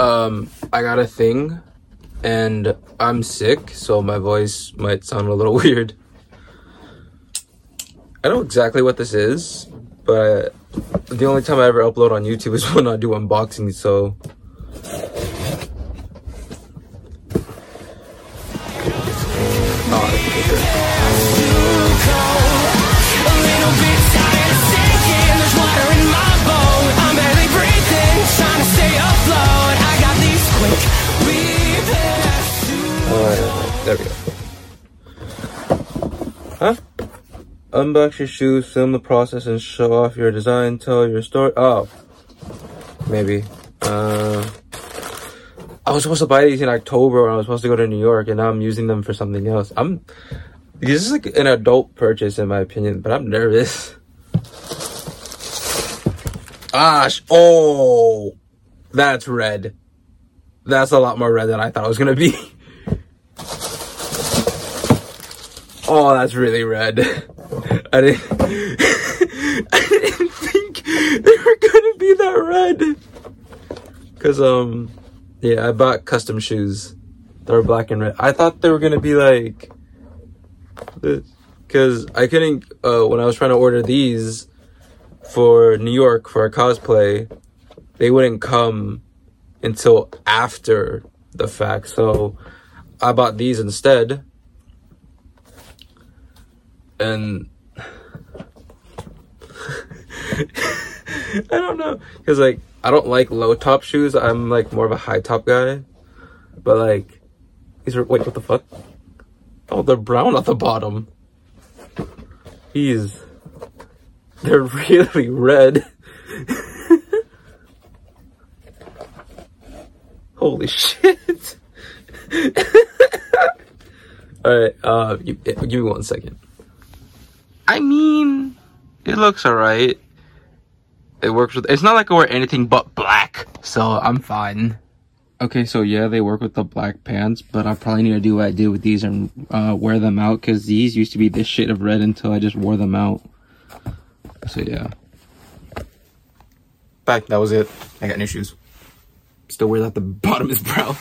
Um, I got a thing, and I'm sick, so my voice might sound a little weird. I know exactly what this is, but the only time I ever upload on YouTube is when I do unboxing, so. Oh, there we go. Huh? Unbox your shoes, film the process, and show off your design, tell your story. Oh. Maybe. Uh. I was supposed to buy these in October when I was supposed to go to New York, and now I'm using them for something else. I'm. This is like an adult purchase, in my opinion, but I'm nervous. Gosh. Oh. That's red. That's a lot more red than I thought it was gonna be. Oh, that's really red. I didn't. I didn't think they were gonna be that red. Cause um, yeah, I bought custom shoes that are black and red. I thought they were gonna be like cause I couldn't. Uh, when I was trying to order these for New York for a cosplay, they wouldn't come until after the fact. So I bought these instead and I don't know because like I don't like low top shoes. I'm like more of a high top guy, but like these are wait what the fuck? Oh, they're brown at the bottom. These they're really red. Holy shit! All right, uh, give, give me one second. I mean, it looks alright. It works with. It's not like I wear anything but black, so I'm fine. Okay, so yeah, they work with the black pants, but I probably need to do what I did with these and uh, wear them out because these used to be this shade of red until I just wore them out. So yeah. Back. That was it. I got new shoes. Still weird that the bottom is brown.